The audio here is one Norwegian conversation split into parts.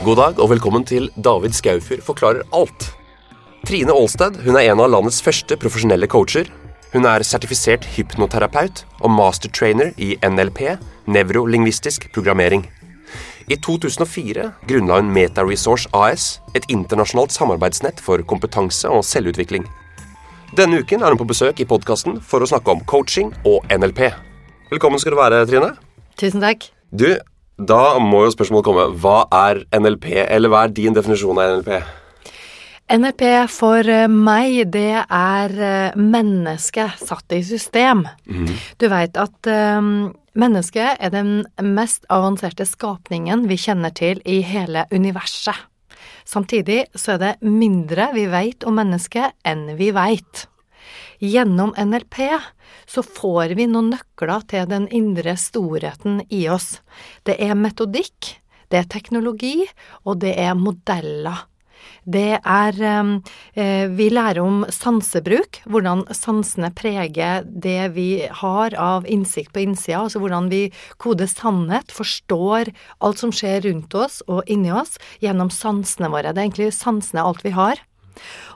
God dag og velkommen til David Skaufyr forklarer alt. Trine Aalsted hun er en av landets første profesjonelle coacher. Hun er sertifisert hypnoterapeut og mastertrainer i NLP, nevrolingvistisk programmering. I 2004 grunnla hun MetaResource AS, et internasjonalt samarbeidsnett for kompetanse og selvutvikling. Denne uken er hun på besøk i podkasten for å snakke om coaching og NLP. Velkommen skal du være, Trine. Tusen takk. Du, da må jo spørsmålet komme. Hva er NLP, eller hva er din definisjon av NLP? NLP for eh, meg, det er eh, mennesket satt i system. Du veit at um, mennesket er den mest avanserte skapningen vi kjenner til i hele universet. Samtidig så er det mindre vi veit om mennesket enn vi veit. Gjennom NLP så får vi noen nøkler til den indre storheten i oss. Det er metodikk, det er teknologi, og det er modeller. Det er eh, Vi lærer om sansebruk, hvordan sansene preger det vi har av innsikt på innsida, altså hvordan vi koder sannhet, forstår alt som skjer rundt oss og inni oss, gjennom sansene våre. Det er egentlig sansene alt vi har.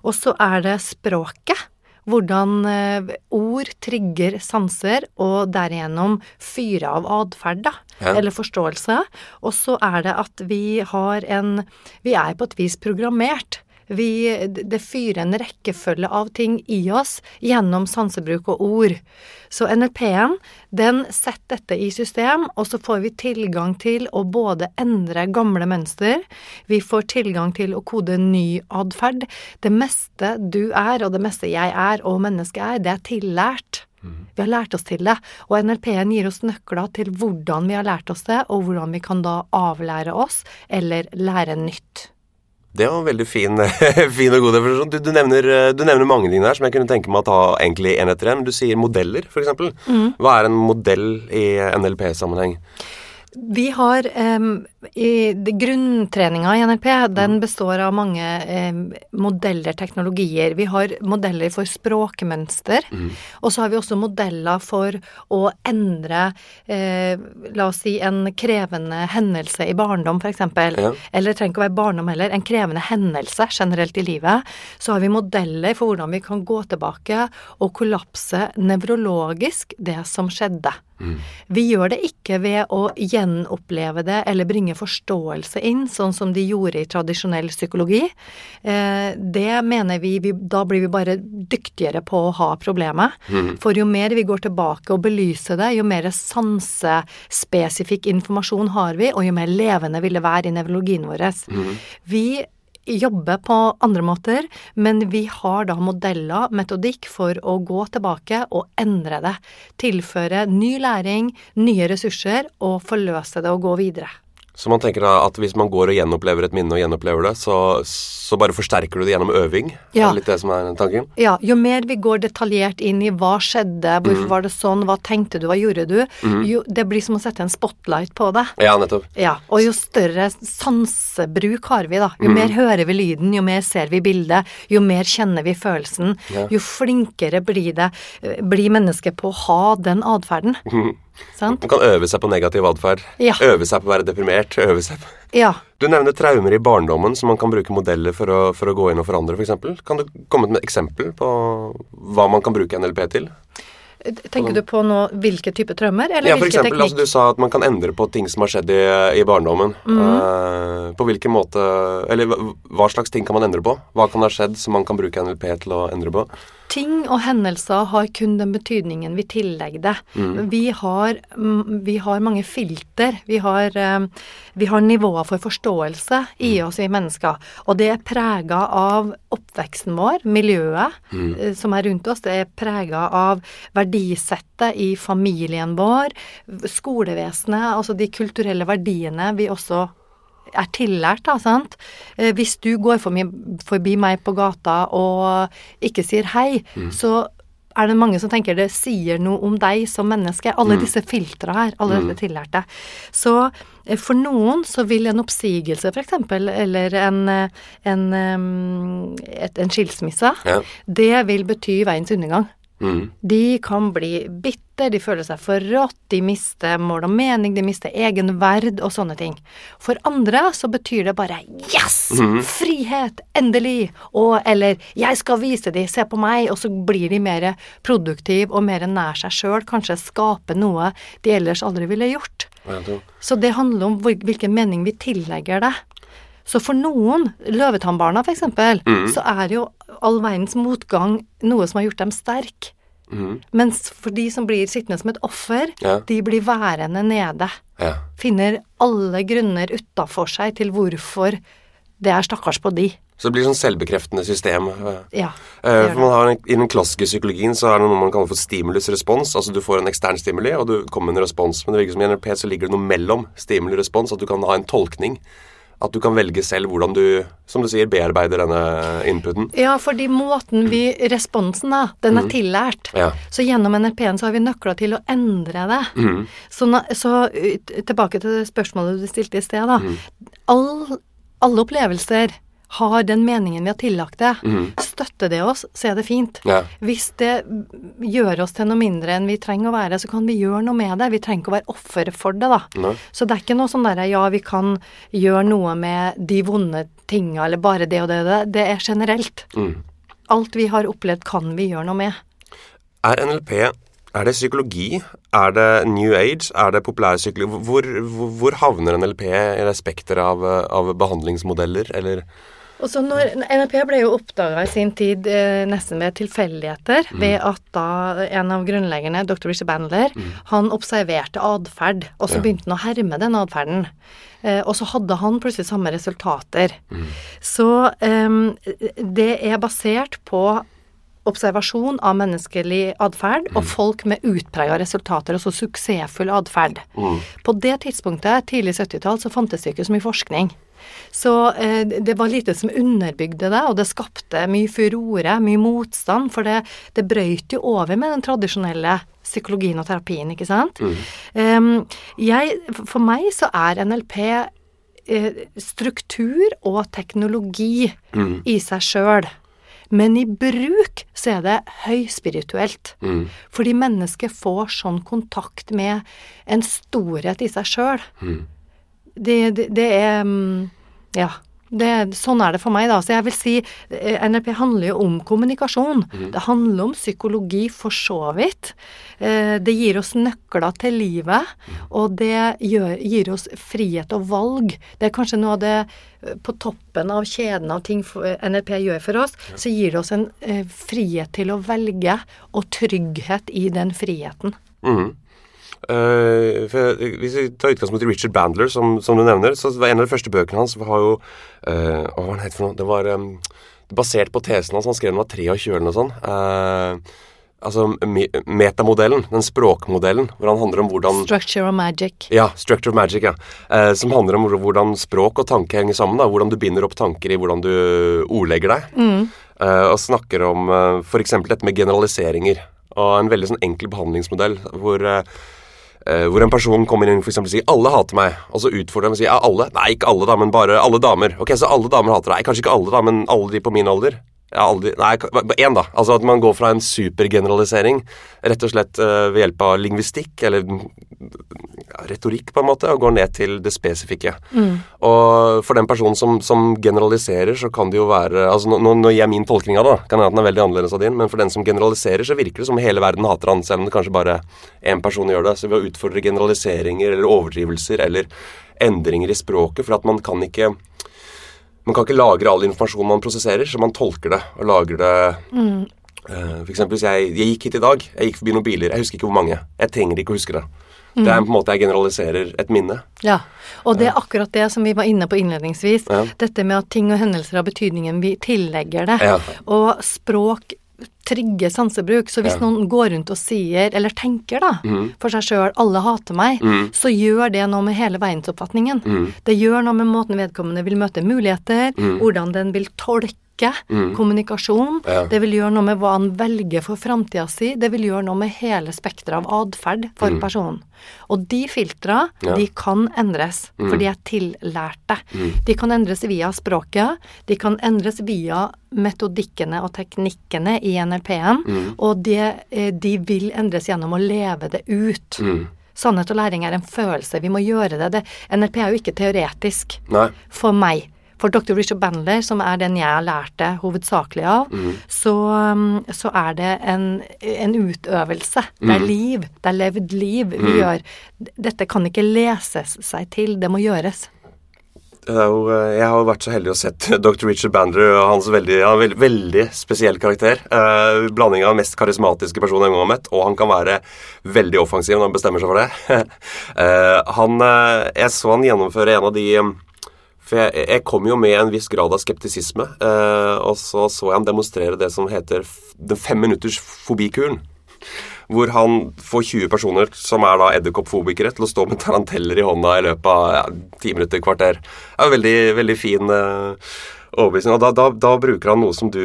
Og så er det språket. Hvordan eh, ord trigger sanser, og derigjennom fyrer av atferd, da. Ja. Eller forståelse. Og så er det at vi har en Vi er på et vis programmert. Vi, det fyrer en rekkefølge av ting i oss gjennom sansebruk og ord. Så NLP-en, den setter dette i system, og så får vi tilgang til å både endre gamle mønster, vi får tilgang til å kode ny atferd. Det meste du er, og det meste jeg er, og mennesket er, det er tillært. Vi har lært oss til det, og NLP-en gir oss nøkler til hvordan vi har lært oss det, og hvordan vi kan da avlære oss, eller lære nytt. Det var en veldig fin, fin og god definisjon. Du, du, nevner, du nevner mange ting der som jeg kunne tenke meg å ta egentlig en etter en. Du sier modeller, f.eks. Mm. Hva er en modell i NLP-sammenheng? Vi har um, i Grunntreninga i NLP den består av mange eh, modeller, teknologier. Vi har modeller for språkmønster, Mm. og så har vi også modeller for å endre eh, La oss si en krevende hendelse i barndom, f.eks. Ja. Eller det trenger ikke å være barndom heller. En krevende hendelse generelt i livet. Så har vi modeller for hvordan vi kan gå tilbake og kollapse nevrologisk det som skjedde. Vi gjør det ikke ved å gjenoppleve det eller bringe forståelse inn, sånn som de gjorde i tradisjonell psykologi. Eh, det mener vi, vi Da blir vi bare dyktigere på å ha problemet. For jo mer vi går tilbake og belyser det, jo mer sansespesifikk informasjon har vi, og jo mer levende vil det være i nevrologien vår. Vi jobbe på andre måter, men vi har da modeller, metodikk, for å gå tilbake og endre det. Tilføre ny læring, nye ressurser, og forløse det og gå videre. Så man tenker da at hvis man går og gjenopplever et minne og gjenopplever det, så, så bare forsterker du det gjennom øving? Ja. Er det litt det som er tanken? Ja, jo mer vi går detaljert inn i hva skjedde, hvorfor var det sånn, hva tenkte du, hva gjorde du, jo det blir som å sette en spotlight på det. Ja, nettopp. Ja, og jo større sansebruk har vi, da. Jo mer hører vi lyden, jo mer ser vi bildet, jo mer kjenner vi følelsen. Ja. Jo flinkere blir det, blir mennesket på å ha den atferden. Sant? Man kan øve seg på negativ atferd. Ja. Øve seg på å være deprimert. Øve seg på Ja. Du nevner traumer i barndommen som man kan bruke modeller for å, for å gå inn og forandre, f.eks. Kan du komme med et eksempel på hva man kan bruke NLP til? Tenker du på nå hvilke type traumer, eller Ja, for eksempel, altså. Du sa at man kan endre på ting som har skjedd i, i barndommen. Eh, på hvilken måte Eller hva slags ting kan man endre på? Hva kan ha skjedd som man kan bruke NLP til å endre på? Ting og hendelser har kun den betydningen vi tillegger det. Vi, har, mm, vi har mange filter. Vi har, eh, vi har nivåer for forståelse i oss, vi mennesker. Og det er prega av oppveksten vår, miljøet mm. som er rundt oss. Det er prega av verdisettet i familien vår, skolevesenet, altså de kulturelle verdiene vi også er tillært, da, sant. Eh, Hvis du går forbi, forbi meg på gata og ikke sier hei, så er det mange som tenker det sier noe om deg som menneske. Alle disse filtra her, alle dette tillærte. Så eh, for noen så vil en oppsigelse f.eks., eller en, en, en, eh, en skilsmisse, Ja. det vil bety veiens undergang. De kan bli bitter, de føler seg forrådt, de mister mål og mening, de mister egenverd og sånne ting. For andre så betyr det bare yes! Frihet! Endelig! Og eller jeg skal vise de, se på meg, og så blir de mer produktive og mer nær seg sjøl, kanskje skape noe de ellers aldri ville gjort. Så det handler om hvilken mening vi tillegger det. Så for noen, løvetannbarna for eksempel, så er jo all verdens motgang noe som har gjort dem sterk. Mens for de som blir sittende som et offer, Ja. de blir værende nede. Ja. Finner alle grunner utafor seg til hvorfor det er stakkars på de. Så det blir sånn selvbekreftende system. Ja. Eh, for man har, I den klassiske psykologien så er det noe man kaller for stimulus-respons. Altså du får en ekstern stimuli, og du kommer med en respons. Men det virker som i NLP så ligger det noe mellom stimuli-respons, at du kan ha en tolkning. At du kan velge selv hvordan du, som du sier, bearbeider denne inputen. Ja, fordi måten vi Responsen, da, den er tillært. Ja. Så gjennom NRP-en så har vi nøkler til å endre det. Så, så tilbake til spørsmålet du stilte i sted, da. All, alle opplevelser har den meningen vi har tillagt det. Støtter det oss, så er det fint. Ja. Hvis det gjør oss til noe mindre enn vi trenger å være, så kan vi gjøre noe med det. Vi trenger ikke å være offer for det, da. Nei. Så det er ikke noe sånn derre ja, vi kan gjøre noe med de vonde tinga, eller bare det og det og det. Det er generelt. Alt vi har opplevd, kan vi gjøre noe med. Er NLP er det psykologi? Er det New Age? Er det populærpsykologi? Hvor, hvor, hvor havner NLP i det spekteret av, av behandlingsmodeller, eller Og så når NRP ble jo oppdaga i sin tid eh, nesten ved tilfeldigheter, ved at da en av grunnleggerne, dr. Richard Bandler, han observerte atferd, og så Ja. begynte han å herme den atferden. Eh, og så hadde han plutselig samme resultater. Så eh, det er basert på observasjon av menneskelig atferd og folk med utprega resultater, altså suksessfull atferd. På det tidspunktet, tidlig 70-tall, så fantes det ikke så mye forskning. Så eh, det var lite som underbygde det, og det skapte mye furore, mye motstand, for det, det brøyt jo over med den tradisjonelle psykologien og terapien, ikke sant? Em, jeg, for meg så er NLP eh, struktur og teknologi i seg sjøl. Men i bruk så er det høyspirituelt. Fordi mennesket får sånn kontakt med en storhet i seg sjøl. Det, det, det er mm, Ja. Det, sånn er det for meg, da. Så jeg vil si NRP NLP handler jo om kommunikasjon. Det handler om psykologi for så vidt. Eh, Det gir oss nøkler til livet, og det gjør, gir oss frihet og valg. Det er kanskje noe av det eh, på toppen av kjeden av ting NRP NLP gjør for oss, så gir det oss en eh, frihet til å velge, og trygghet i den friheten. Eh, for jeg- Hvis vi tar utgangspunkt i Richard Bandler, som, som du nevner, så var en av de første bøkene hans har jo uh, Hva var det het for noe? Det var um, basert på tesen hans. Han skrev den var 23 eller noe sånt. Uh, altså me metamodellen, den språkmodellen, hvor han handler om hvordan Structure of magic. ja, Structure of Magic, ja. Eh, som handler om hvordan språk og tanke henger sammen. da, Hvordan du binder opp tanker i hvordan du ordlegger deg. Eh, og snakker om uh, f.eks. dette med generaliseringer. Og en veldig sånn enkel behandlingsmodell hvor, eh, eh, hvor en person kommer inn for eksempel, og sier 'alle hater meg', og så utfordrer dem og sier 'ja, alle'. Nei, ikke alle, da, men bare alle damer. Ok, så alle damer hater deg. Kanskje ikke alle, da, men alle de på min alder. Aldri, nei, én, da. Altså at man går fra en supergeneralisering, rett og slett eh, ved hjelp av lingvistikk, eller ja, retorikk, på en måte, og går ned til det spesifikke. Og for den personen som, som generaliserer, så kan det jo være altså Nå, nå gir jeg min tolkning av det, kan hende den er veldig annerledes av din, men for den som generaliserer, så virker det som hele verden hater han, selv om det kanskje bare én person gjør det. Så ved å utfordre generaliseringer eller overdrivelser eller endringer i språket, for at man kan ikke man kan ikke lagre all informasjon man prosesserer, så man tolker det og lager det Eh, For eksempel hvis jeg, jeg gikk hit i dag, jeg gikk forbi noen biler, jeg husker ikke hvor mange. Jeg trenger ikke å huske det. Det er på en måte jeg generaliserer et minne. Ja, og det er akkurat det som vi var inne på innledningsvis. Ja. Dette med at ting og hendelser har betydningen vi tillegger det. Ja. Og språk trigger sansebruk. Så hvis Ja. noen går rundt og sier, eller tenker da, for seg sjøl 'alle hater meg', så gjør det noe med hele verdensoppfatningen. Det gjør noe med måten vedkommende vil møte muligheter, hvordan den vil tolke blikket, kommunikasjon. Ja. Det vil gjøre noe med hva han velger for framtida si. Det vil gjøre noe med hele spekteret av atferd for personen. Og de filtra, Ja. de kan endres, for de er tillærte. De kan endres via språket, de kan endres via metodikkene og teknikkene i NLP-en, og det, eh, de vil endres gjennom å leve det ut. Sannhet og læring er en følelse. Vi må gjøre det. det. NLP er jo ikke teoretisk Nei. for meg. For dr. Richard Bandler, som er den jeg har lært det hovedsakelig av, så, um, så er det en, en utøvelse. Det er liv. Det er levd liv vi gjør. Dette kan ikke leses seg til, det må gjøres. Jo, eh, jeg har jo vært så heldig å sett Dr. Richard Bandler og hans veldig, har veldig, veldig spesiell karakter. Eh, blanding av mest karismatiske person jeg har møtt, og han kan være veldig offensiv når han bestemmer seg for det. eh, han, eh, jeg så han gjennomføre en av de eh, For jeg, jeg kom jo med en viss grad av skeptisisme, eh, og så så jeg han demonstrere det som heter den fem minutters fobikuren. Hvor han får 20 personer som er da edderkoppfobikere, til å stå med taranteller i hånda i løpet av ja, 10 minutter, kvarter. Det er en veldig, veldig fin eh, overbevisning. Og da, da, da bruker han noe som du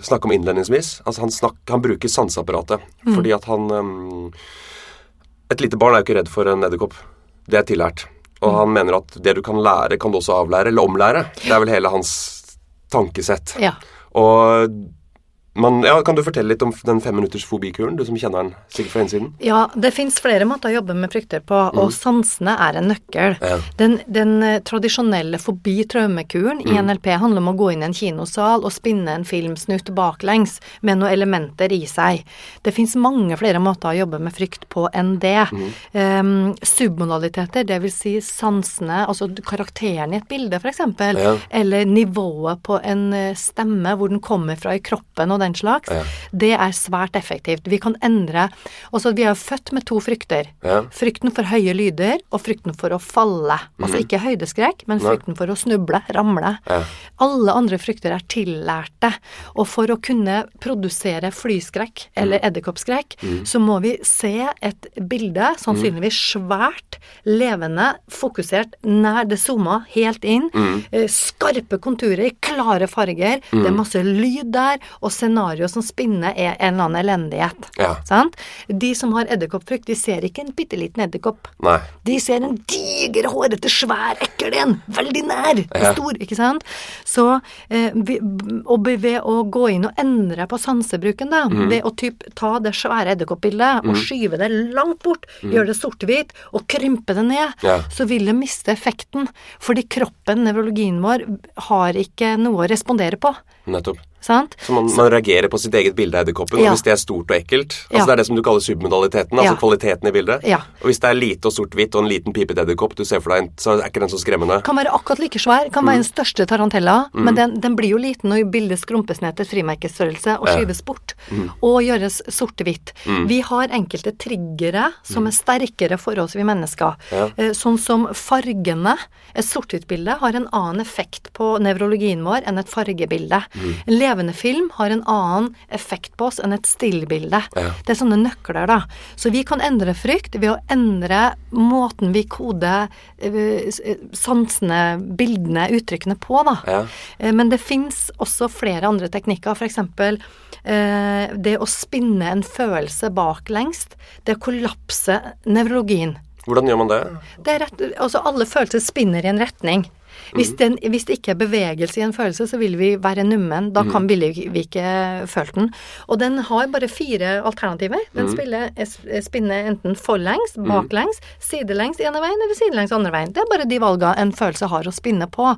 snakker om innledningsvis. Altså han, snak, han bruker sanseapparatet. Fordi at han um, Et lite barn er jo ikke redd for en edderkopp. Det er tillært. Og han mener at det du kan lære, kan du også avlære, eller omlære. Det er vel hele hans tankesett. Ja. Og man, ja, Kan du fortelle litt om den femminutters fobikuren, du som kjenner den sikkert fra innsiden? Ja, det fins flere måter å jobbe med frykter på, og sansene er en nøkkel. Ja. Den, den eh, tradisjonelle fobi-traumekuren i NLP handler om å gå inn i en kinosal og spinne en filmsnutt baklengs med noen elementer i seg. Det fins mange flere måter å jobbe med frykt på enn det. Um, submodaliteter, dvs. Si sansene, altså karakteren i et bilde f.eks., Ja. eller nivået på en eh, stemme, hvor den kommer fra i kroppen og den slags, Ja. det er svært effektivt. Vi kan endre Altså, vi er jo født med to frykter. Ja. Frykten for høye lyder og frykten for å falle. Altså ikke høydeskrekk, men frykten for å snuble, ramle. Ja. Alle andre frykter er tillærte. Og for å kunne produsere flyskrekk eller edderkoppskrekk, så må vi se et bilde, sannsynligvis svært, levende, fokusert, nær det zooma, helt inn. Eh, Skarpe konturer, klare farger. Det er masse lyd der, og scenario som spinner er en eller annen elendighet. Ja. Sant? De som har edderkoppfrykt, de ser ikke en bitte liten edderkopp. Nei. De ser en diger, hårete, svær, ekkel en. Veldig nær. Ja. Stor, ikke sant. Så eh, vi, og ved å gå inn og endre på sansebruken, da, mm. ved å typ ta det svære edderkoppbildet og skyve det langt bort, gjøre det sort-hvit og krympe det ned, Mhm. Ja. så vil det miste effekten. Fordi kroppen, nevrologien vår, har ikke noe å respondere på. Nettopp. Sant? Så man, man reagerer på sitt eget bilde av edderkoppen, Ja. og hvis det er stort og ekkelt altså Ja. Det er det som du kaller submodaliteten, altså Ja. kvaliteten i bildet. Ja. Og hvis det er lite og sort-hvitt og en liten pipete edderkopp du ser for deg, så er ikke den så skremmende. Kan være akkurat like svær, kan Mm. være den største tarantella, men den, den blir jo liten når bildet skrumpes ned til frimerkestørrelse og skyves bort, Mm. og gjøres sort-hvitt. Vi har enkelte triggere som er sterkere for oss, vi mennesker. Mm. Eh, Sånn som fargene. Et sort-hvitt-bilde har en annen effekt på nevrologien vår enn et fargebilde. Mm. En levende film har en annen effekt på oss enn et stillbilde. Ja. Det er sånne nøkler, da. Så vi kan endre frykt ved å endre måten vi koder eh, eh, sansene, bildene, uttrykkene på, da. Ja. Eh, Men det fins også flere andre teknikker, f.eks. Det å spinne en følelse baklengst. Det å kollapse nevrologien. Hvordan gjør man det? Det er rett, altså alle følelser spinner i en retning. Hvis, Mhm. den, hvis det ikke er bevegelse i en følelse, så vil vi være nummen. Da kan ville vi ikke føle den. Og den har bare fire alternativer. Den Mhm. spiller, spinner enten forlengs, baklengs, sidelengs ene veien eller sidelengs andre veien. Det er bare de valgene en følelse har å spinne på.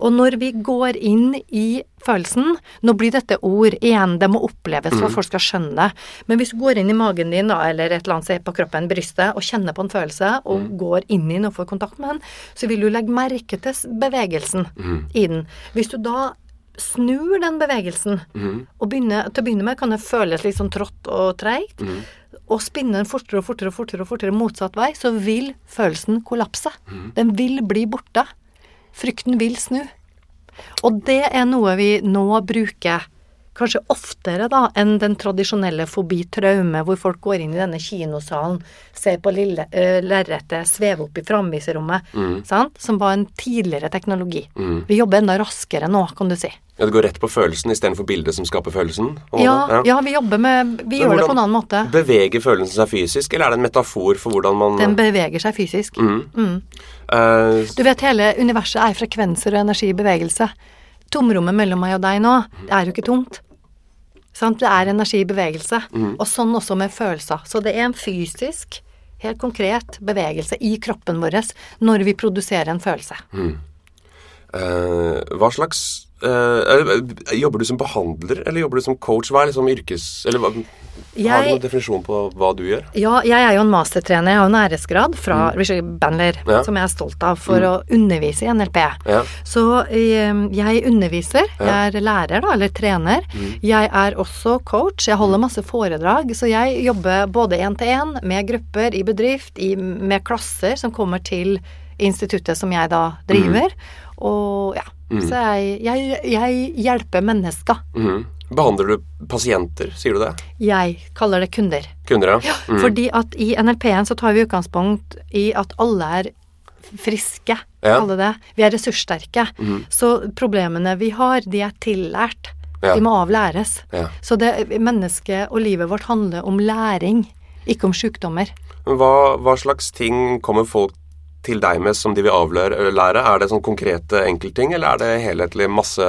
Og når vi går inn i følelsen Nå blir dette ord igjen, det må oppleves for at folk skal skjønne det. Men hvis du går inn i magen din da, eller et eller annet sted på kroppen, brystet, og kjenner på en følelse, og går inn i den og får kontakt med den, så vil du legge merke til bevegelsen bevegelsen i den. Hvis du da snur den bevegelsen, og begynner, til å begynne med kan det føles litt sånn trått og treigt, og spinne den fortere og fortere og fortere og fortere motsatt vei, så vil følelsen kollapse. Den vil bli borte. Frykten vil snu. Og det er noe vi nå bruker kanskje oftere da enn den tradisjonelle fobi-traume, hvor folk går inn i denne kinosalen, ser på lille uh, lerretet, svever opp i framviserrommet, sant? som var en tidligere teknologi. Vi jobber enda raskere nå, kan du si. Ja, Det går rett på følelsen istedenfor bildet som skaper følelsen? Ja, Ja, ja, vi jobber med Vi Men gjør det på en annen måte. Beveger følelsen seg fysisk, eller er det en metafor for hvordan man Den beveger seg fysisk. eh, Du vet, hele universet er frekvenser og energi i bevegelse. Tomrommet mellom meg og deg nå, det er jo ikke tomt. Sant? Det er energi i bevegelse. Og sånn også med følelser. Så det er en fysisk, helt konkret bevegelse i kroppen vår når vi produserer en følelse. eh, Hva slags eh, Jobber du som behandler, eller jobber du som coach? Hva er liksom yrkes... Eller hva, Har du noen definisjon på hva du gjør? Ja, jeg er jo en mastertrener, jeg har en æresgrad fra Richard Bandler, Ja. som jeg er stolt av, for å undervise i NLP. Ja. Så eh, jeg underviser, jeg er lærer da, eller trener. Jeg er også coach, jeg holder masse foredrag, så jeg jobber både én til én med grupper i bedrift, i, med klasser som kommer til instituttet som jeg da driver. Og ja, så jeg, jeg, jeg hjelper mennesker. Mm. Behandler du pasienter, sier du det? Jeg kaller det kunder. Kunder, ja? Mm. Fordi at i NLP-en så tar vi utgangspunkt i at alle er friske, Ja. alle det. Vi er ressurssterke. Så problemene vi har, de er tillært. Ja. De må avlæres. Ja. Så det, mennesket og livet vårt handler om læring, ikke om sykdommer. Hva, hva slags ting kommer folk til deg med som de vil avlære? Er det sånn konkrete enkeltting, eller er det helhetlig masse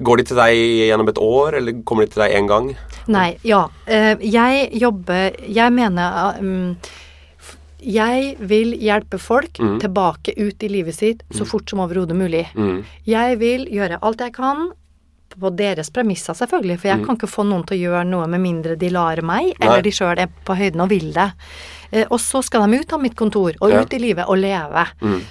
Går de til deg gjennom et år, eller kommer de til deg én gang? Nei, ja. eh, Jeg jobber Jeg mener um, Jeg vil hjelpe folk tilbake ut i livet sitt så fort som overhodet mulig. Jeg vil gjøre alt jeg kan på deres premisser, selvfølgelig, for jeg kan ikke få noen til å gjøre noe med mindre de lar meg, Nei. eller de sjøl er på høyden og vil det. Eh, Og så skal de ut av mitt kontor og Ja. ut i livet og leve.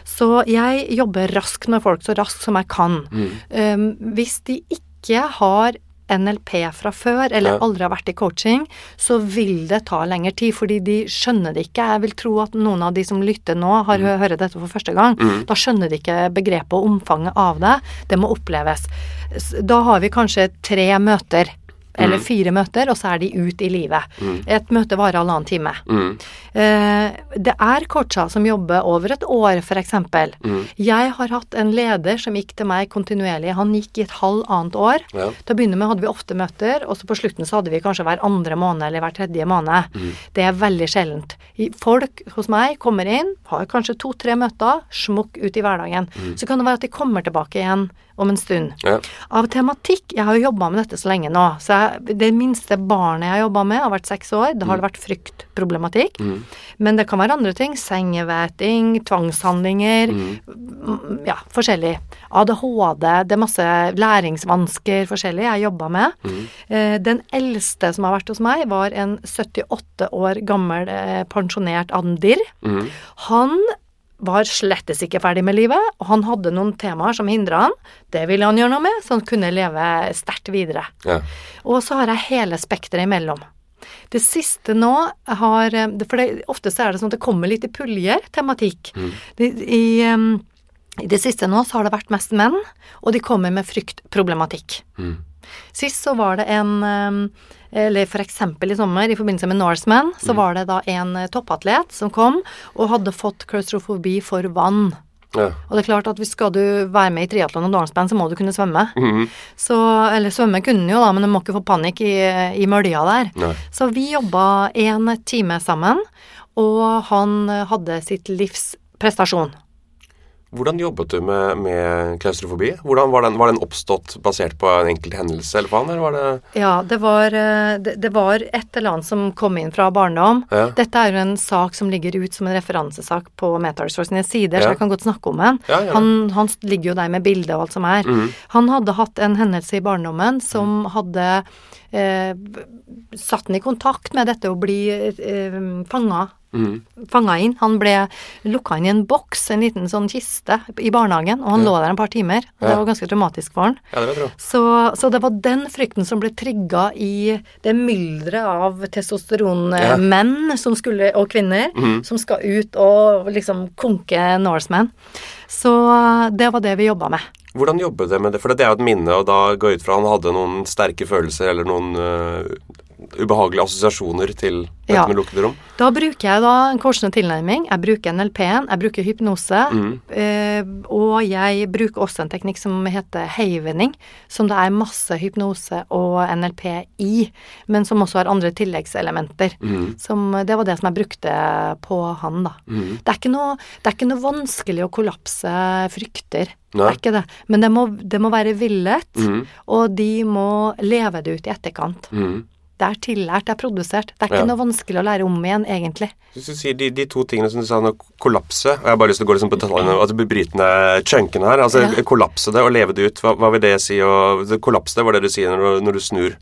Så jeg jobber raskt med folk, så raskt som jeg kan. Um, hvis de ikke har NLP fra før, eller aldri har vært i coaching, så vil det ta lengre tid, fordi de skjønner det ikke. Jeg vil tro at noen av de som lytter nå, har mm. hører dette for første gang. Da skjønner de ikke begrepet og omfanget av det. Det må oppleves. Da har vi kanskje tre møter. Eller fire møter, og så er de ut i livet. Et møte varer halvannen time. Eh, det er coacher som jobber over et år, f.eks. Jeg har hatt en leder som gikk til meg kontinuerlig. Han gikk i et halvannet år. Ja. Til å begynne med hadde vi ofte møter, og så på slutten så hadde vi kanskje hver andre måned eller hver tredje måned. Det er veldig sjeldent. Folk hos meg kommer inn, har kanskje to-tre møter, smukk ut i hverdagen. Så kan det være at de kommer tilbake igjen om en stund. Ja. Av tematikk Jeg har jo jobba med dette så lenge nå. Så jeg, det minste barnet jeg har jobba med, har vært seks år. Da har det vært fryktproblematikk. Men det kan være andre ting. Sengeveting, tvangshandlinger. mm, Ja, forskjellig. ADHD, det er masse læringsvansker forskjellig jeg jobba med. Eh, Den eldste som har vært hos meg, var en 78 år gammel eh, pensjonert andir. Han var slettes ikke ferdig med livet, og han hadde noen temaer som hindra han. Det ville han gjøre noe med, så han kunne leve sterkt videre. Ja. Og så har jeg hele spekteret imellom. Det siste nå har For det, ofte så er det sånn at det kommer litt i puljer, tematikk. Det, i, I det siste nå så har det vært mest menn, og de kommer med fryktproblematikk. Sist så var det en Eller eksempel i sommer, i forbindelse med Norseman, så var det da en eh, toppatlet som kom og hadde fått klaustrofobi for vann. Ja. Og det er klart at hvis skal du være med i triatlon og norseman, så må du kunne svømme. Så, eller svømme kunne du jo da, men du må ikke få panikk i, i mølja der. Nei. Så vi jobba en time sammen, og han hadde sitt livs prestasjon. Hvordan jobbet du med, med klaustrofobi? Hvordan var den, var den oppstått basert på en enkelt hendelse, eller faen, Eller var det Ja, det var, eh, det, det var et eller annet som kom inn fra barndom. Ja. Dette er jo en sak som ligger ut som en referansesak på Metaresource sine sider, Ja. så jeg kan godt snakke om den. Ja. Han, han ligger jo der med bilde og alt som er. Han hadde hatt en hendelse i barndommen som hadde eh, satt han i kontakt med dette å bli eh, fanga. Fanga inn. Han ble lukka inn i en boks, en liten sånn kiste, i barnehagen, og han lå der en par timer. Og det var ganske traumatisk for han. Ja, det. Så, så det var den frykten som ble trigga i det mylderet av testosteronmenn som og kvinner som skal ut og liksom konke Norseman. Så det var det vi jobba med. Hvordan jobbet dere med det? For det er jo et minne, og da går jeg ut fra han hadde noen sterke følelser eller noen øh, ubehagelige assosiasjoner til dette Ja. med lukkede rom. Da bruker jeg da en korsende tilnærming. Jeg bruker NLP-en, jeg bruker hypnose. Eh, og jeg bruker også en teknikk som heter heivening, som det er masse hypnose og NLP i, men som også har andre tilleggselementer. Som, det var det som jeg brukte på han, da. Det, er ikke noe, det er ikke noe vanskelig å kollapse frykter. Det er ikke det. Men det må, det må være villet, og de må leve det ut i etterkant. Mhm. Det er tillært, det er produsert. Det er ikke Ja. noe vanskelig å lære om igjen, egentlig. Hvis du sier de, de to tingene som du sa nå, kollapse og Jeg har bare lyst til å gå liksom på detaljene, altså brytende chunkene her. Altså Ja. kollapse det og leve det ut, hva, hva vil det si? Og, det- kollapse det var det du sier når du, når du snur.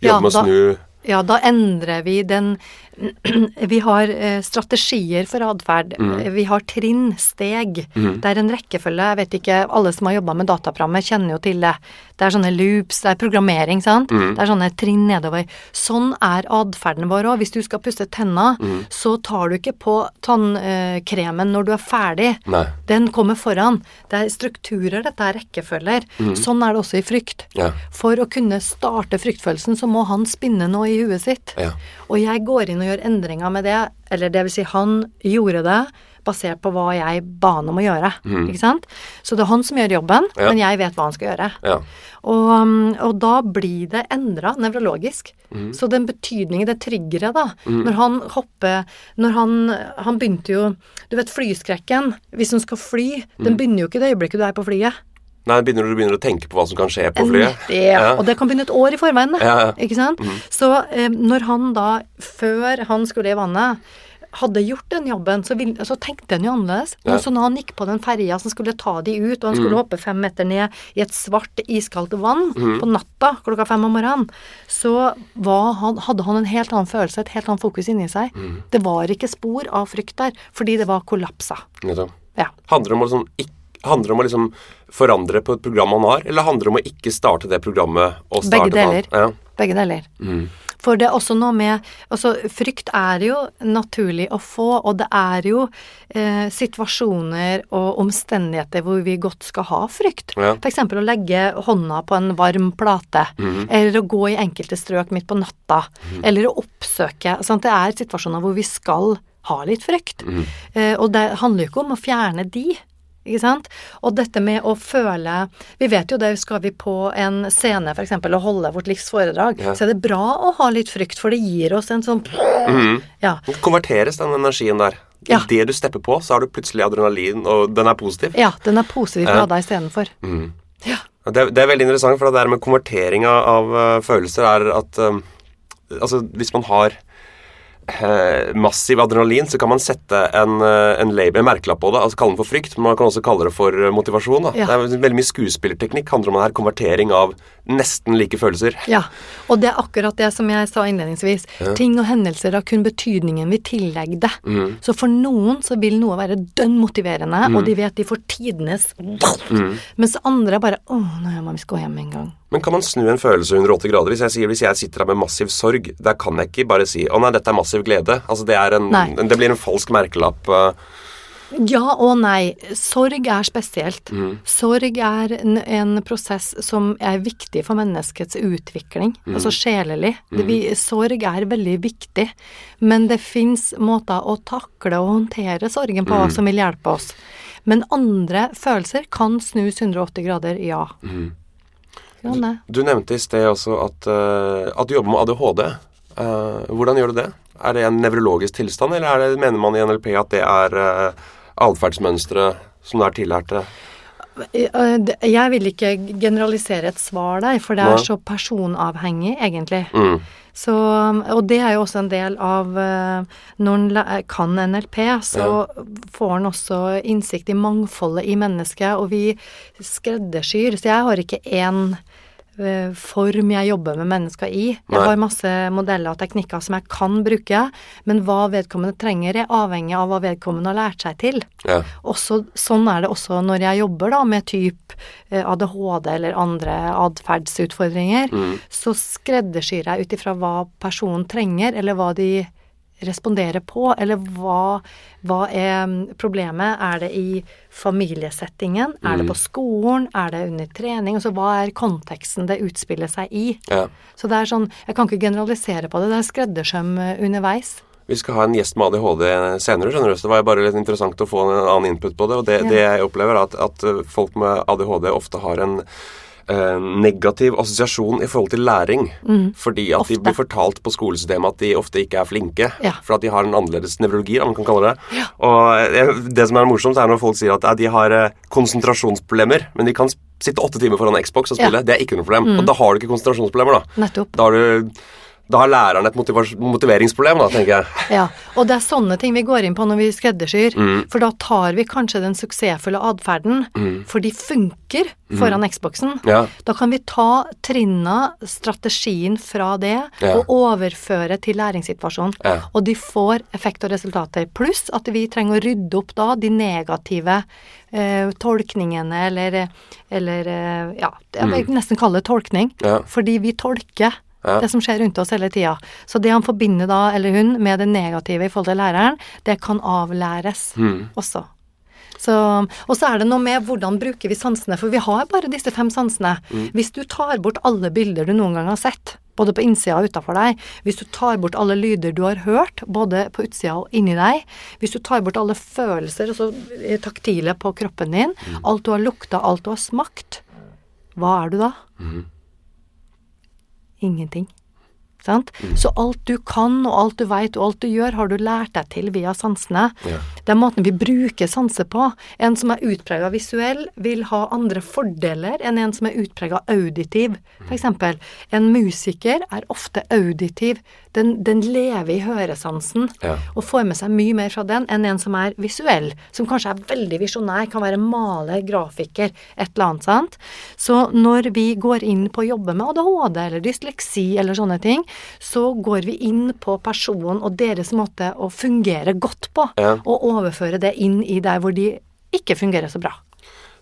Ja, med å snu Ja, da endrer vi den Vi har eh, strategier for atferd. Mm. Vi har trinn, steg. Det er en rekkefølge. Jeg vet ikke, alle som har jobba med dataprogrammer, kjenner jo til det. Det er sånne loops, det er programmering, sant. Mm. Det er sånne trinn nedover. Sånn er atferden vår òg. Hvis du skal pusse tenna, Mm. så tar du ikke på tannkremen når du er ferdig. Nei. Den kommer foran. Det er strukturer, dette er rekkefølger. Sånn er det også i frykt. Mm. Ja. For å kunne starte fryktfølelsen, så må han spinne noe i huet sitt. Ja. Og jeg går inn og gjøre endringer med det, eller det vil si han gjorde det basert på hva jeg ba han om å gjøre. Ikke sant? Så det er han som gjør jobben, Mm. Ja. men jeg vet hva han skal gjøre. Ja. Og, um, og da blir det endra nevrologisk. Mm. Så den betydningen, det triggeret, da Når han hopper Når han Han begynte jo Du vet flyskrekken. Hvis hun skal fly, Mm. den begynner jo ikke det øyeblikket du er på flyet. Nei, begynner du begynner å tenke på hva som kan skje på flyet? Ja. Og det kan begynne et år i forveien. Ja, ja. Ikke sant? Så eh, når han da, før han skulle i vannet, hadde gjort den jobben, så, vil, så tenkte han jo annerledes. Ja. Så når han gikk på den ferja som skulle ta de ut, og han skulle hoppe fem meter ned i et svart, iskaldt vann på natta klokka fem om morgenen, så han, hadde han en helt annen følelse, et helt annet fokus inni seg. Det var ikke spor av frykt der, fordi det var kollapsa. Ja. Handler det om å liksom ikk- Handler det om å liksom forandre på et program man har, eller handler det om å ikke starte det programmet og starte Begge deler. Ja. Begge deler. For det er også noe med Altså, frykt er jo naturlig å få, og det er jo eh, situasjoner og omstendigheter hvor vi godt skal ha frykt. Ja. Eksempel å legge hånda på en varm plate, eller å gå i enkelte strøk midt på natta, eller å oppsøke sant? Det er situasjoner hvor vi skal ha litt frykt. Eh, og det handler jo ikke om å fjerne de. Ikke sant? Og dette med å føle Vi vet jo det, skal vi på en scene f.eks. og holde vårt livs foredrag, Ja. så er det bra å ha litt frykt, for det gir oss en sånn Ja. Konverteres den energien der? Ja. Idet du stepper på, så har du plutselig adrenalin, og den er positiv? ja den er positiv Ja. deg istedenfor. Ja. Ja, Det, det er veldig interessant, for det der med konvertering av, av følelser er at um, Altså, hvis man har massiv adrenalin, så kan man sette en, eh, en label, en merkelapp på det, altså kalle den for frykt, men man kan også kalle det for eh, motivasjon. Ja. Det er veldig mye skuespillerteknikk handler om det her, konvertering av nesten like følelser. Ja, og det er akkurat det som jeg sa innledningsvis. Ting og hendelser har kun betydningen vi tillegger det. Mm. Så for noen så vil noe være dønn motiverende, og de vet de får tidenes Mm. Mens andre bare Å, nå må vi gå hjem en gang. Men kan man snu en følelse 180 grader? Hvis jeg sier, hvis jeg sitter her med massiv sorg, der kan jeg ikke bare si 'Å nei, dette er massiv glede'. Altså, det, en, det blir en falsk merkelapp. eh. Ja og nei. Sorg er spesielt. Mm. Sorg er en, en prosess som er viktig for menneskets utvikling, Mm. altså sjelelig. Det, vi, sorg er veldig viktig, men det fins måter å takle og håndtere sorgen Mm. på som vil hjelpe oss. Men andre følelser kan snus 180 grader, ja. Mm. Ja, det. Du nevnte i sted også at, eh, at du jobber med ADHD. Eh, hvordan gjør du det? Er det en nevrologisk tilstand, eller er det, mener man i NLP at det er uh, atferdsmønstre som det er tillærte? Det- Jeg vil ikke generalisere et svar der, for det Nei. er så personavhengig, egentlig. Mm. Så, og det er jo også en del av Når en kan NLP, så får en også innsikt i mangfoldet i mennesket, og vi skreddersyr. Så jeg har ikke én form jeg jobber med mennesker i. Jeg har masse modeller og teknikker som jeg kan bruke, men hva vedkommende trenger, er avhengig av hva vedkommende har lært seg til. Ja. Også, sånn er det også når jeg jobber da med typ eh, ADHD eller andre atferdsutfordringer. Så skreddersyr jeg ut ifra hva personen trenger, eller hva de responderer på, eller hva, hva er mm, problemet? Er det i familiesettingen? Er det på skolen? Er det under trening? Altså hva er konteksten det utspiller seg i? Ja. Så det er sånn Jeg kan ikke generalisere på det. Det er skreddersøm eh, underveis. Vi skal ha en gjest med ADHD senere, skjønner du, så det var bare litt interessant å få en annen input på det. Og det, Ja. det jeg opplever, er at, at folk med ADHD ofte har en eh, negativ assosiasjon i forhold til læring. Fordi at de Mm. Blir fortalt på skolesystemet at de ofte ikke er flinke. Ja. For at de har en annerledes nevrologi, om man kan kalle det. Ja. Og eh, det som er morsomt, er når folk sier at eh, de har konsentrasjonsproblemer, men de kan sitte åtte timer foran Xbox og Ja. Mm. spille. Det er ikke noe problem. Og da har du ikke konsentrasjonsproblemer, da. Nettopp. Da har, du, da har læreren et motiveringsproblem, da, tenker jeg. Ja, og det er sånne ting vi går inn på når vi skreddersyr. Mm. For da tar vi kanskje den suksessfulle atferden, for de funker foran Xboxen. Mm. Ja. Da kan vi ta trinna, strategien fra det, Ja. og overføre til læringssituasjonen. Ja. Og de får effekt og resultater. Pluss at vi trenger å rydde opp da de negative eh, tolkningene, eller, eller eh, ja, jeg vil nesten kalle det tolkning. Mm. Fordi vi tolker Ja. det som skjer rundt oss hele tida. Så det han forbinder da, eller hun, med det negative i forhold til læreren, det kan avlæres Mm. også. Så, og så er det noe med hvordan bruker vi sansene, for vi har bare disse fem sansene. Mm. Hvis du tar bort alle bilder du noen gang har sett, både på innsida og utafor deg, hvis du tar bort alle lyder du har hørt, både på utsida og inni deg, hvis du tar bort alle følelser, altså eh, taktile på kroppen din, Mm. alt du har lukta, alt du har smakt, hva er du da? Mm. Ingenting. Sant? Så alt du kan, og alt du veit, og alt du gjør, har du lært deg til via sansene. Ja. Det er måten vi bruker sanser på. En som er utprega visuell, vil ha andre fordeler enn en som er utprega auditiv. For eksempel, en musiker er ofte auditiv. Den, den lever i høresansen Ja. og får med seg mye mer fra den enn en som er visuell, som kanskje er veldig visjonær, kan være maler, grafiker, et eller annet, sant. Så når vi går inn på å jobbe med ADHD eller dysleksi eller sånne ting, så går vi inn på personen og deres måte å fungere godt på, Ja. og overføre det inn i der hvor de ikke fungerer så bra.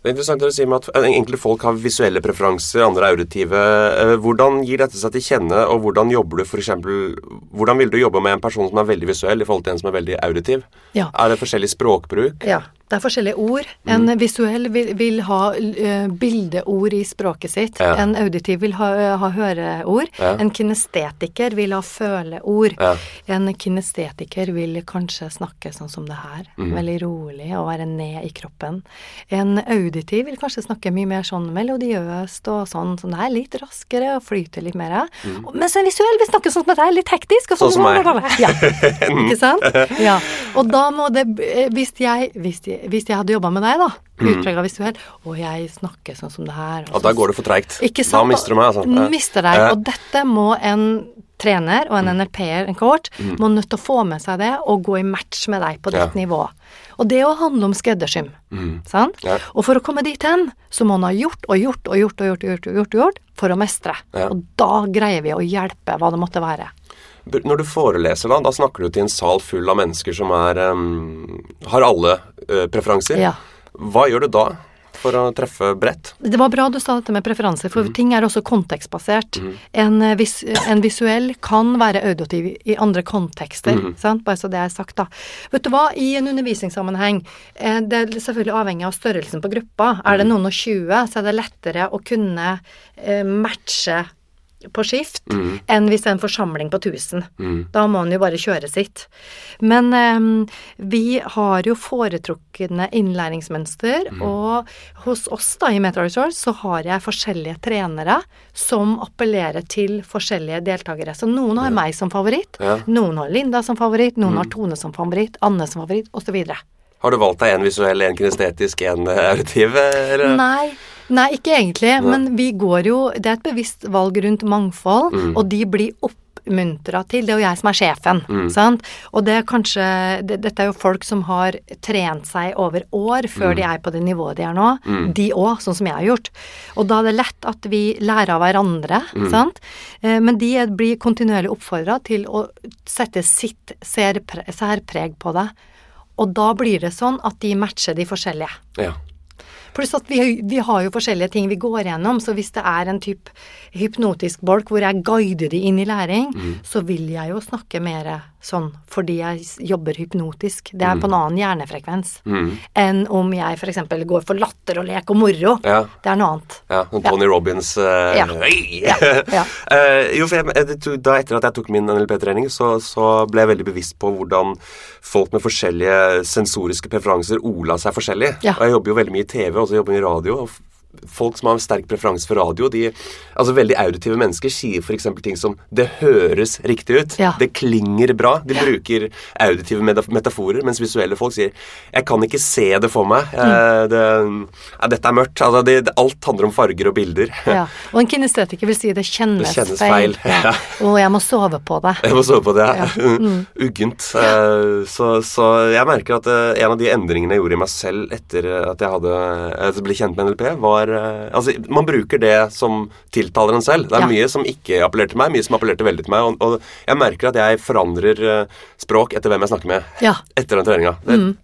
Det er interessant å si med at enkelte folk har visuelle preferanser, andre auditive. Eh, Hvordan gir dette seg til kjenne, og hvordan jobber du for eksempel, Hvordan vil du jobbe med en person som er veldig visuell i forhold til en som er veldig auditiv? Ja. Er det forskjellig språkbruk? Ja, det er forskjellige ord. En visuell vil, vil ha eh, bildeord i språket sitt. Ja. En auditiv vil ha, ha høreord. Ja. En kinestetiker vil ha føleord. Ja. En kinestetiker vil kanskje snakke sånn som det her, mm. veldig rolig og være ned i kroppen. En auditiv vil kanskje snakke mye mer sånn melodiøst og sånn som det er, litt raskere og flyter litt mer. Mens en visuell vil snakke sånn som det er, litt hektisk. Og sånn, Sånn som meg. Ja, ikke sant? Ja. Og da må det eh, Hvis jeg, hvis jeg, hvis jeg hadde jobba med deg, da, utprega visuell, og jeg snakker sånn som det her Og da går det for treigt. Da mister du meg, altså. Mister deg. Og dette må en trener og en NLP-er, en coach, må nødt til å få med seg det og gå i match med deg på ditt Ja. nivå. Og det å handle om skreddersøm. Sant? Ja. Og for å komme dit hen, så må man ha gjort og gjort og gjort og gjort og gjort, og gjort, og gjort for å mestre. Ja. Og da greier vi å hjelpe hva det måtte være. Når du foreleser, da, da snakker du til en sal full av mennesker som er um, har alle uh, preferanser. Ja. Hva gjør du da for å treffe bredt? Det var bra du sa dette med preferanser, for ting er også kontekstbasert. En, eh, vis, en visuell kan være auditiv i andre kontekster, sant? bare så det er sagt, da. Vet du hva, i en undervisningssammenheng, eh, det er selvfølgelig avhengig av størrelsen på gruppa. Er det noen og 20, så er det lettere å kunne eh, matche på skift enn hvis det er en forsamling på 1000. Da må en jo bare kjøre sitt. Men eh, vi har jo foretrukne innlæringsmønster, og hos oss da i Metro Resource så har jeg forskjellige trenere som appellerer til forskjellige deltakere. Så noen har meg som favoritt, Ja. noen har Linda som favoritt, noen har Tone som favoritt, Anne som favoritt, osv. Har du valgt deg en visuell, en kinestetisk, en eh, auditiv? eh, Eller? Nei, nei, ikke egentlig. Men vi går jo Det er et bevisst valg rundt mangfold, og de blir oppmuntra til. Det er jo jeg som er sjefen, sant. Og det er kanskje det, Dette er jo folk som har trent seg over år før de er på det nivået de er nå. De òg, sånn som jeg har gjort. Og da er det lett at vi lærer av hverandre, sant. Eh, Men de blir kontinuerlig oppfordra til å sette sitt særpreg på det. Og da blir det sånn at de matcher de forskjellige. Ja. Pluss at vi, vi har jo forskjellige ting vi går gjennom, så hvis det er en type hypnotisk bolk hvor jeg guider de inn i læring, så vil jeg jo snakke mer sånn fordi jeg jobber hypnotisk. Det er Mm. på en annen hjernefrekvens enn om jeg f.eks. går for latter og lek og moro. Ja. Det er noe annet. Ja, sånn Tony Robins uh, Ja. Ja, ja. Eh, jo, for jeg, eh, da Etter at jeg tok min NLP-trening, så, så ble jeg veldig bevisst på hvordan folk med forskjellige sensoriske preferanser ola seg forskjellig. Ja. Og jeg jobber jo veldig mye i TV, og så jobber jeg i radio. og Folk som har en sterk preferanse for radio, de, altså veldig auditive mennesker, sier f.eks. ting som 'det høres riktig ut', Ja. 'det klinger bra'. De bruker auditive metaforer, mens visuelle folk sier 'jeg kan ikke se det for meg'. Eh, det, ja, 'Dette er mørkt'. Altså, det, alt handler om farger og bilder. Ja. Og en kinestetiker vil si det kjennes, Det kjennes feil, ja. Og jeg må sove på det. Jeg må sove på det. Mm. Uggent. Eh, Så, så jeg merker at eh, en av de endringene jeg gjorde i meg selv etter at jeg hadde jeg ble kjent med NLP, var eh, Altså, man bruker det som tiltaler en selv. Det er Ja. mye som ikke appellerte til meg, mye som appellerte veldig til meg. Og, og jeg merker at jeg forandrer eh, språk etter hvem jeg snakker med Ja. etter den treninga. Mm.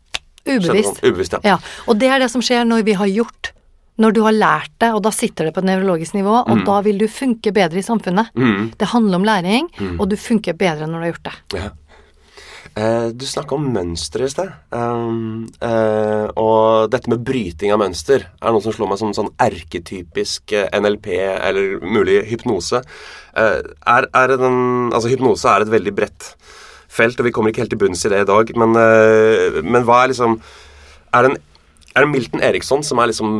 Ubevisst. Ubevisst, ja. Ja, og det er det som skjer når vi har gjort når du har lært det, og da sitter det på et nevrologisk nivå, og Mm. da vil du funke bedre i samfunnet. Det handler om læring, og du funker bedre når du har gjort det. Ja. Eh, du snakka om mønster i sted. Um, eh, og dette med bryting av mønster er noe som slår meg som sånn erketypisk eh, NLP eller mulig hypnose. Eh, er, er den, altså Hypnose er et veldig bredt felt, og vi kommer ikke helt til bunns i det i dag. Men, eh, men hva er liksom Er det en er det Milton Eriksson som er liksom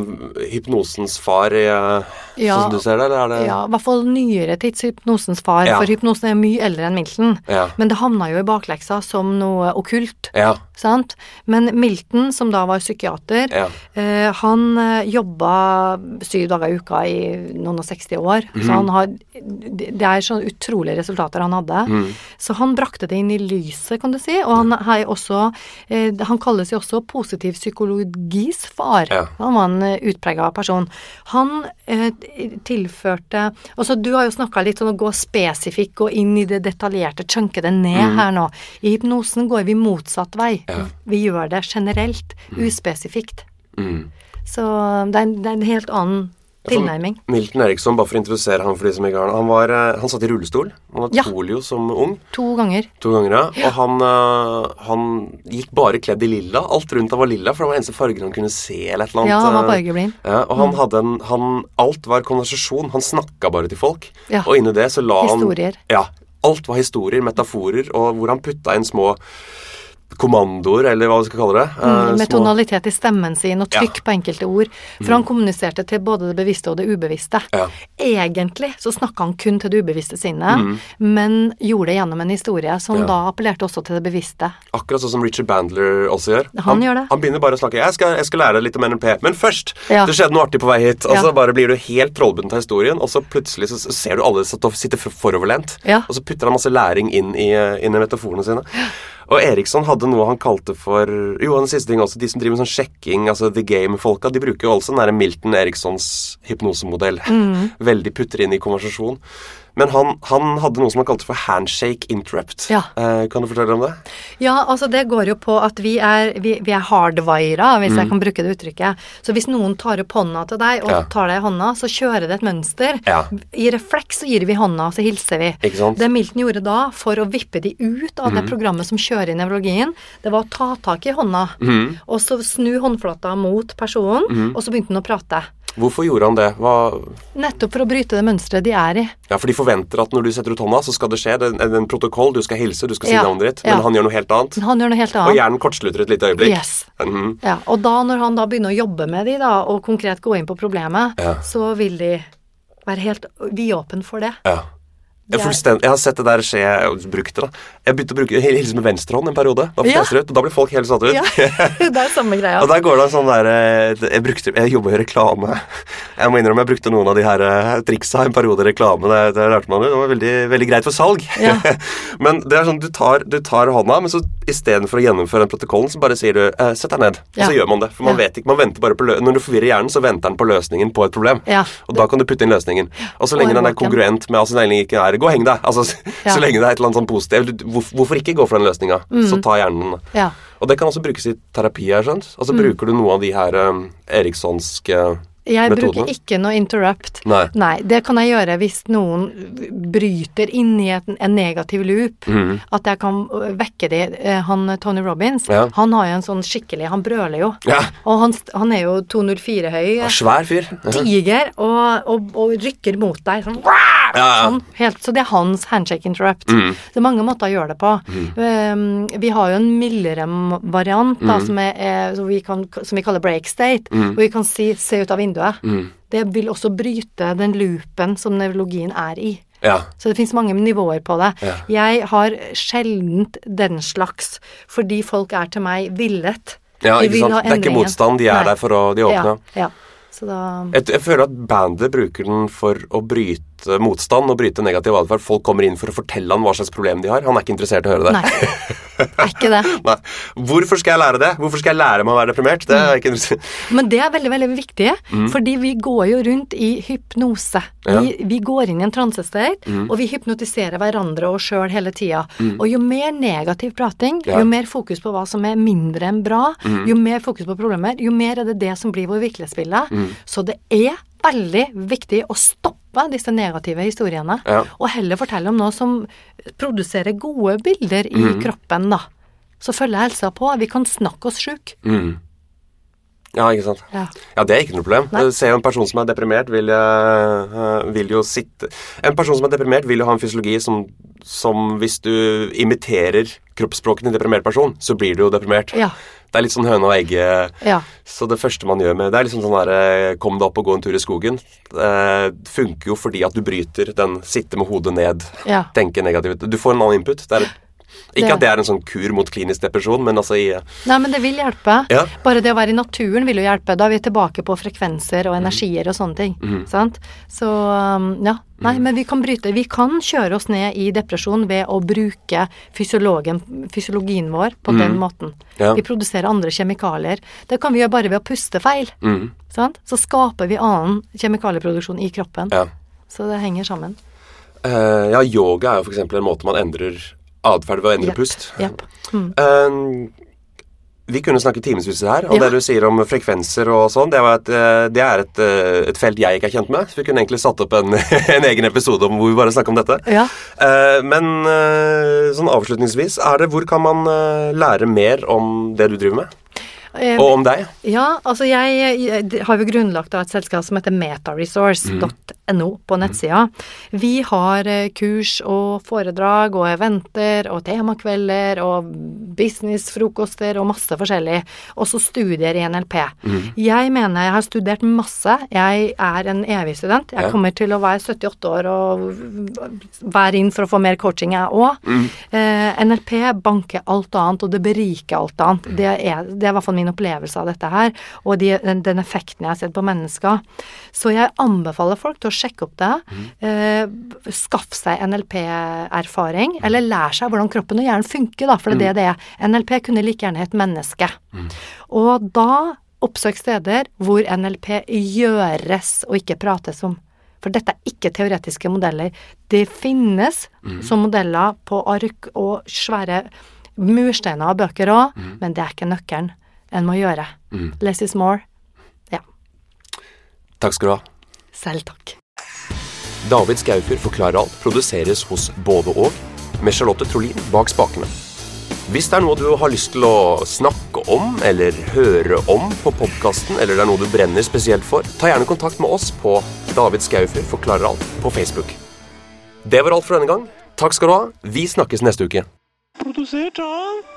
hypnosens far, eh, Ja. sånn som du ser det? Eller er det Ja, i hvert fall nyere tids hypnosens far, Ja. for hypnosen er mye eldre enn Milton. Ja. Men det havna jo i bakleksa som noe okkult. Ja. Sant? Men Milton, som da var psykiater, eh, han eh, jobba syv dager i uka i noen og 60 år. Mm. Så han har Det er sånne utrolige resultater han hadde. Mm. Så han brakte det inn i lyset, kan du si. Og han også eh, Han kalles jo også positiv psykologis far. Ja. Han var en eh, utprega person. Han eh, tilførte Altså, du har jo snakka litt om å gå spesifikk, gå inn i det detaljerte, chunke det ned her nå. I hypnosen går vi motsatt vei. Ja. Vi gjør det generelt, uspesifikt. Mm. Så det er, en- det er en helt annen tilnærming. Milton Eriksson, bare for å introdusere ham for de som ikke har han, var, eh, han satt i rullestol. Han hadde Ja. polio som ung. To ganger. To ganger, ja. Og han, øh, han gikk bare kledd i lilla. Alt rundt ham var lilla, for det var den eneste fargen han kunne se. eller et eller annet. Ja, han var øh. fargeblind. Ja, og han hadde en han, Alt var konversasjon. Han snakka bare til folk. Ja. Og inni det så la Historier. han Ja. Alt var historier, metaforer, og hvor han putta inn små kommandoer, eller hva vi skal kalle det. Mm, eh, med små- tonalitet i stemmen sin og Ja. trykk på enkelte ord. For han kommuniserte til både det bevisste og det ubevisste. Ja. Egentlig så snakka han kun til det ubevisste sinnet, men gjorde det gjennom en historie som Ja. da appellerte også til det bevisste. Akkurat sånn som Richard Bandler også gjør. Han gjør det. Han begynner bare å snakke. Jeg skal, jeg skal lære deg litt om NLP. Men først! Ja. Det skjedde noe artig på vei hit. Og så Ja. bare blir du helt trollbundet av historien, og så plutselig så ser du alle sitter sitte foroverlent. Ja. Og så putter han masse læring inn i, inn i metaforene sine. Og Eriksson hadde noe han kalte for Jo, en siste ting også. De som driver med sånn sjekking, altså The Game-folka, de bruker jo også den der Milton Erikssons hypnosemodell. Mm. Veldig putter inn i konversasjon. Men han, han hadde noe som han kalte for handshake interrupt. Ja. Eh, kan du fortelle om det? Ja, altså det går jo på at vi er, vi, vi er hardwira, hvis jeg kan bruke det uttrykket. Så hvis noen tar opp hånda til deg, og Mm. Ja. tar deg i hånda, så kjører det et mønster. Ja. I refleks så gir vi hånda, og så hilser vi. Det Milton gjorde da, for å vippe de ut av Mm. det programmet som kjører i nevrologien, det var å ta tak i hånda, Mm. og så snu håndflata mot personen, og så begynte han å prate. Hvorfor gjorde han det? Hva, Nettopp for å bryte det mønsteret de er i. ja, For de forventer at når du setter ut hånda, så skal det skje. Det er en protokoll, du skal hilse, du skal si Ja, navnet ditt. ja. Men han gjør noe helt annet. Han gjør noe helt annet. Og hjernen kortslutter et lite øyeblikk. Yes. Mhm. Ja, og da når han da begynner å jobbe med de da, og konkret gå inn på problemet, Ja. så vil de være helt vidåpen for det. Ja. Jeg, jeg har sett det der skje, jeg har brukt det. Jeg begynte å bruke hilse med venstrehånd en periode. Da, Ja. ut, og da ble folk helt satt ut. Ja, det er samme greia. Og der går det en sånn der eh, Jeg, brukte, jeg jobba i reklame. Jeg må innrømme jeg brukte noen av de her eh, triksa en periode i reklame. Det, det lærte man jo. Det var veldig, veldig greit for salg. Ja. men det er sånn, du tar, du tar hånda, men så istedenfor å gjennomføre den protokollen, så bare sier du eh, 'sett deg ned'. Og så gjør man det. For man vet ikke, man venter bare på lø Når du forvirrer hjernen, så venter den på løsningen på et problem. Ja. Og da kan du putte inn løsningen. Og så lenge og den er kongruent med altså, er 'gå og heng deg', altså, Ja. så lenge det er et eller annet sånn positivt hvorfor, ikke gå for den løsninga? Så ta hjernen. Mm. Ja. Og det kan også brukes i terapi, jeg skjønt. Altså Mm. bruker du noe av de her um, erikssonske Jeg metodene? bruker ikke noe interrupt. Nei. det kan jeg gjøre hvis noen bryter inn i et, en negativ loop. Mm. At jeg kan øh, vekke de. Eh, Han Tony Robins, Ja. han har jo en sånn skikkelig Han brøler jo. Ja. Og han, han er jo 204 høy. Ja, Svær fyr. Diger og, og, og rykker mot deg sånn. Sånn helt, så det er hans handshake interrupt. Mm. Det er mange måter å gjøre det på. Um, vi har jo en mildere variant Mm. da, som, er, er, som, vi kan, som vi kaller break state, hvor vi kan si 'se ut av vinduet'. Mm. Det vil også bryte den loopen som nevrologien er i. Ja. Så det fins mange nivåer på det. Ja. Jeg har sjeldent den slags, fordi folk er til meg villet. ja, ikke sant. Det er ikke motstand, de er Nei. der for å De er åpne. Ja, ja. Så da Jeg, jeg føler at bandet bruker den for å bryte motstand og bryte negativ atferd. Folk kommer inn for å fortelle han hva slags problem de har. Han er ikke interessert i å høre det. Nei. Er ikke det. Nei. Hvorfor skal jeg lære det? Hvorfor skal jeg lære meg å være deprimert? Det er ikke interessert Men det er veldig veldig viktig, fordi vi går jo rundt i hypnose. Mm. Ja. Mm. Vi, vi går inn i en transestate, og vi hypnotiserer hverandre og oss sjøl hele tida. Og jo mer negativ prating, Ja. Mm. jo mer fokus på hva som er mindre enn bra, jo mer fokus på problemer, jo mer er det det som blir vår virkelighetsbilde. Mm. Så det er veldig viktig å stoppe disse negative historiene, Ja. og heller fortelle om noe som produserer gode bilder i Mm. kroppen, da. Så følger helsa på. Vi kan snakke oss sjuk. Mm. Ja, ikke sant. Ja. Ja, det er ikke noe problem. Nei. Se en person som er deprimert, vil, eh, vil jo sitte En person som er deprimert, vil jo ha en fysiologi som, som hvis du imiterer kroppsspråket til en deprimert person, så blir du jo deprimert. Ja. Det er litt sånn høne og egge. Ja. Så det første man gjør med Det er liksom sånn der eh, Kom deg opp og gå en tur i skogen. Det funker jo fordi at du bryter den sitte med hodet ned, Ja. tenke negativt. Du får en annen input. Det er, ikke at det er en sånn kur mot klinisk depresjon, men altså i Nei, men det vil hjelpe. Ja. Bare det å være i naturen vil jo hjelpe. Da er vi tilbake på frekvenser og energier og sånne ting. Mm. Sant? Så um, ja. Nei, men vi kan bryte. Vi kan kjøre oss ned i depresjon ved å bruke fysiologien vår på den måten. Mhm. Ja. Vi produserer andre kjemikalier. Det kan vi gjøre bare ved å puste feil. mm, Sant? Så skaper vi annen kjemikalieproduksjon i kroppen. Ja. Så det henger sammen. Uh, ja, yoga er jo f.eks. en måte man endrer atferd ved å endre yep. pust. Yep. Mm. Uh, vi kunne snakke timevis her, og Ja. det du sier om frekvenser og sånn, det, var et, eh, det er et, eh, et felt jeg ikke er kjent med. Så vi kunne egentlig satt opp en, en egen episode om hvor vi bare snakker om dette. Ja. Uh, men uh, sånn avslutningsvis, er det hvor kan man lære mer om det du driver med? Eh, Og om deg? Ja, altså jeg, jeg har jo grunnlagt et selskap som heter metaresource.no på nettsida. Vi har eh, kurs og foredrag og eventer og temakvelder og businessfrokoster og masse forskjellig. Også studier i NLP. Jeg mener jeg har studert masse. Jeg er en evig student. Jeg Ja. kommer til å være 78 år og være inn for å få mer coaching, jeg òg. Eh, NLP banker alt annet, og det beriker alt annet. Det er, det er i hvert fall min opplevelse av dette her, og de, den, den effekten jeg har sett på mennesker. Så jeg anbefaler folk til å sjekke opp det. Eh, skaff seg NLP-erfaring, eller lær seg hvordan kroppen og hjernen funker, da, for det er det det er. NLP kunne like gjerne hett menneske. Og da oppsøk steder hvor NLP gjøres og ikke prates om. For dette er ikke teoretiske modeller. Det finnes som modeller på ark og svære mursteiner og bøker òg, men det er ikke nøkkelen. En må gjøre. Less is more. Ja. Takk skal du ha. Selv takk. David Skaufjord forklarer alt produseres hos både og, med Charlotte Trolin bak spakene. Hvis det er noe du har lyst til å snakke om eller høre om på podkasten, eller det er noe du brenner spesielt for, ta gjerne kontakt med oss på David Skaufjord forklarer alt på Facebook. Det var alt for denne gang. Takk skal du ha. Vi snakkes neste uke. Produsert av og